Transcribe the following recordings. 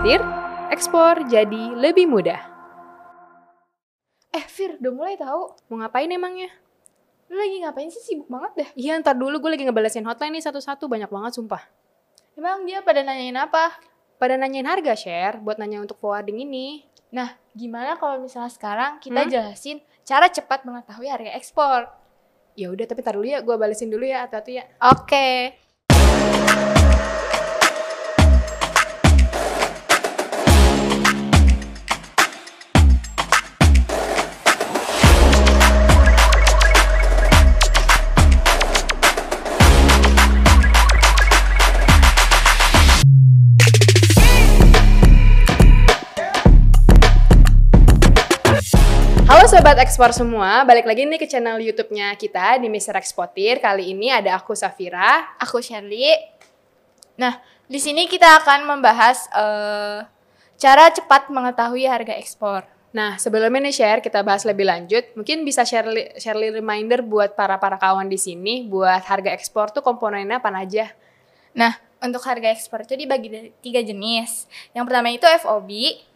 eksportir, ekspor jadi lebih mudah. Eh, Fir, udah mulai tahu. Mau ngapain emangnya? Lu lagi ngapain sih? Sibuk banget dah. Iya, ntar dulu gue lagi ngebalesin hotline nih satu-satu. Banyak banget, sumpah. Emang dia pada nanyain apa? Pada nanyain harga share buat nanya untuk forwarding ini. Nah, gimana kalau misalnya sekarang kita Hmm? jelasin cara cepat mengetahui harga ekspor? Ya udah, tapi tar dulu ya. Gue balesin dulu ya, hati-hati ya. Oke. Halo Sobat Ekspor semua, balik lagi nih ke channel YouTube-nya kita di Mr. Eksportir. Kali ini ada aku Safira. Aku Shirley. Nah, di sini kita akan membahas eh, cara cepat mengetahui harga ekspor. Nah, sebelumnya nih share, kita bahas lebih lanjut. Mungkin bisa share, li- reminder buat para-para kawan di sini, buat harga ekspor tuh komponennya apa aja. Nah, untuk harga ekspor itu dibagi dari tiga jenis. Yang pertama itu FOB,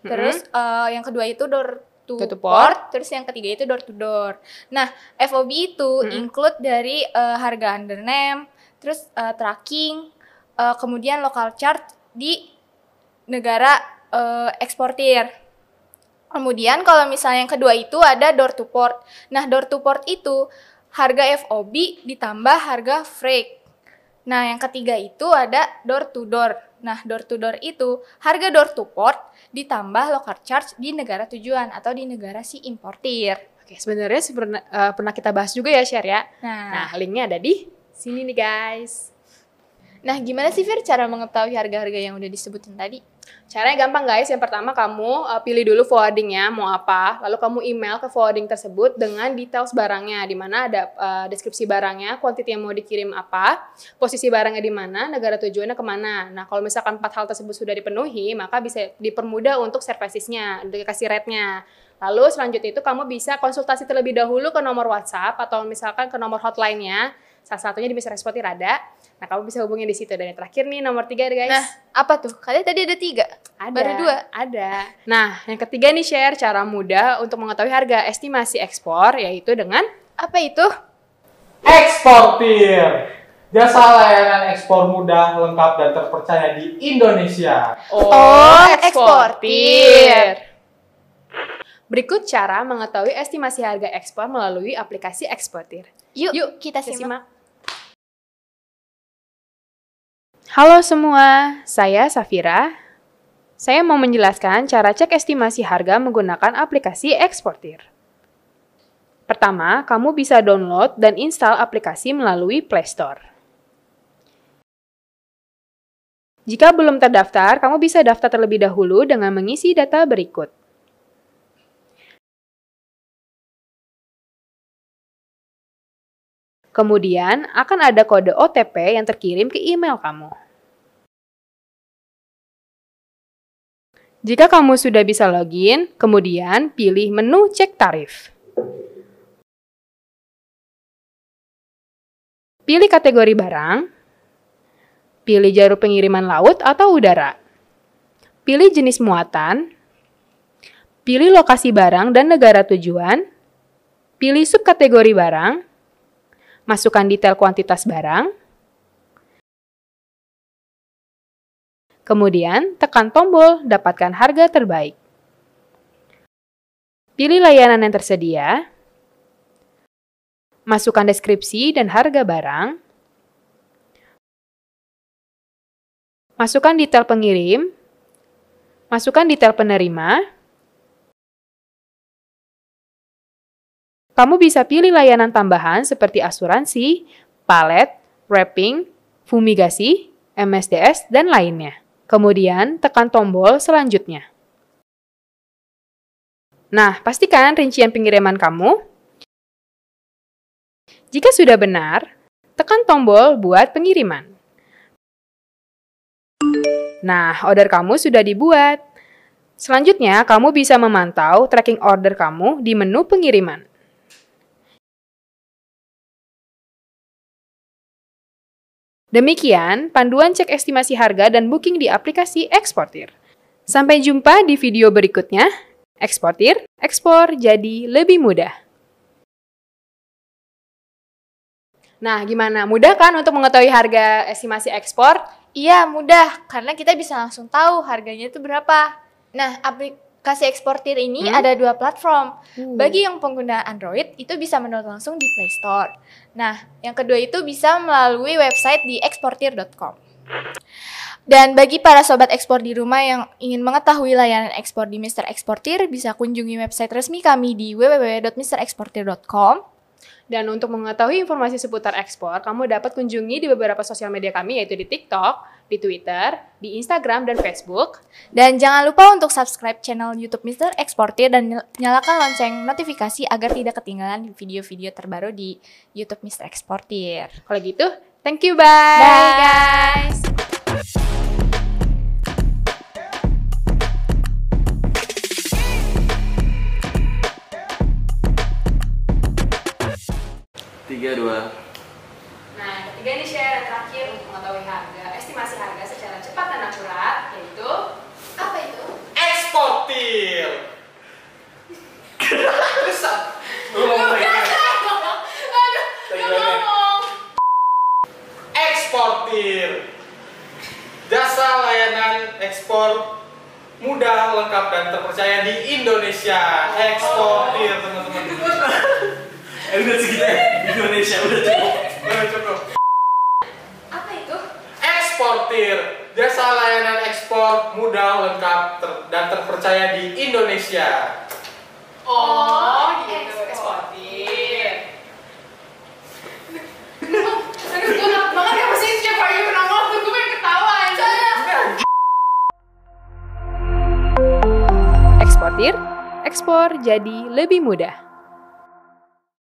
terus eh, yang kedua itu door to, To to port, terus yang ketiga itu door to door. Nah, FOB itu Mm-mm. include dari eh, harga under name, terus eh, tracking, eh, kemudian local chart di negara eh, eksportir. Kemudian kalau misalnya yang kedua itu ada door to port. Nah, door to port itu harga FOB ditambah harga freight. Nah, yang ketiga itu ada door to door. Nah, door to door itu harga door to port ditambah local charge di negara tujuan atau di negara si importir. Oke, sebenarnya eh, pernah kita bahas juga ya share ya. Nah, Nah, linknya ada di sini nih guys. Nah gimana sih Fir cara mengetahui harga-harga yang udah disebutin tadi? Caranya gampang guys. Yang pertama kamu eh, pilih dulu forwardingnya mau apa, lalu kamu email ke forwarding tersebut dengan details barangnya, di mana ada eh, deskripsi barangnya, quantity yang mau dikirim apa, posisi barangnya di mana, negara tujuannya ke mana. Nah kalau misalkan empat hal tersebut sudah dipenuhi, maka bisa dipermudah untuk servicesnya, dikasih rate-nya. Lalu selanjutnya itu kamu bisa konsultasi terlebih dahulu ke nomor WhatsApp atau misalkan ke nomor hotline-nya. Salah satunya di Mr. Eksportir ada. Nah, kamu bisa hubungi di situ. Dan yang terakhir nih, nomor tiga guys. Nah, apa tuh? Kalian tadi ada tiga. Ada. Baru dua? Ada. Nah, yang ketiga nih share cara mudah untuk mengetahui harga estimasi ekspor yaitu dengan Apa itu? Eksportir. Jasa layanan ekspor mudah, lengkap, dan terpercaya di Indonesia. Oh, eksportir. Berikut cara mengetahui estimasi harga ekspor melalui aplikasi eksportir. Yuk, Yuk, kita Kita simak. Halo semua, saya Safira. Saya mau menjelaskan cara cek estimasi harga menggunakan aplikasi eksportir. Pertama, kamu bisa download dan install aplikasi melalui Play Store. Jika belum terdaftar, kamu bisa daftar terlebih dahulu dengan mengisi data berikut. Kemudian akan ada kode OTP yang terkirim ke email kamu. Jika kamu sudah bisa login, kemudian pilih menu cek tarif. Pilih kategori barang, pilih jalur pengiriman laut atau udara, pilih jenis muatan, pilih lokasi barang dan negara tujuan, pilih subkategori barang, masukkan detail kuantitas barang, kemudian tekan tombol dapatkan harga terbaik. Pilih layanan yang tersedia, masukkan deskripsi dan harga barang, masukkan detail pengirim, masukkan detail penerima, Kamu bisa pilih layanan tambahan seperti asuransi, palet, wrapping, fumigasi, MSDS, dan lainnya. Kemudian tekan tombol selanjutnya. Nah, pastikan rincian pengiriman kamu. Jika sudah benar, tekan tombol buat pengiriman. Nah, order kamu sudah dibuat. Selanjutnya, kamu bisa memantau tracking order kamu di menu pengiriman. Demikian panduan cek estimasi harga dan booking di aplikasi Eksportir. Sampai jumpa di video berikutnya. Eksportir, ekspor jadi lebih mudah. Nah, gimana? Mudah kan untuk mengetahui harga estimasi ekspor? Iya, mudah karena kita bisa langsung tahu harganya itu berapa. Nah, aplikasi eksportir ini Hmm? ada dua platform. Hmm. Bagi yang pengguna Android itu bisa mendownload langsung di Play Store. Nah, yang kedua itu bisa melalui website di eksportir.com. Dan bagi para sobat ekspor di rumah yang ingin mengetahui layanan ekspor di Mr. Eksportir, bisa kunjungi website resmi kami di www.mreksportir.com. Dan untuk mengetahui informasi seputar ekspor, kamu dapat kunjungi di beberapa sosial media kami yaitu di TikTok, di Twitter, di Instagram, dan Facebook. Dan jangan lupa untuk subscribe channel YouTube Mr. Eksportir dan nyal- nyalakan lonceng notifikasi agar tidak ketinggalan video-video terbaru di YouTube Mr. Eksportir. Kalau gitu, thank you, bye! Bye guys. Eksportir. Jasa layanan ekspor mudah, lengkap dan terpercaya di Indonesia. Eksportir, teman-teman. eh udah segitu ya Indonesia udah cukup Udah cukup. Apa itu? Eksportir, jasa layanan ekspor mudah, lengkap ter- dan terpercaya di Indonesia. Oh, gitu, ekspor jadi lebih mudah.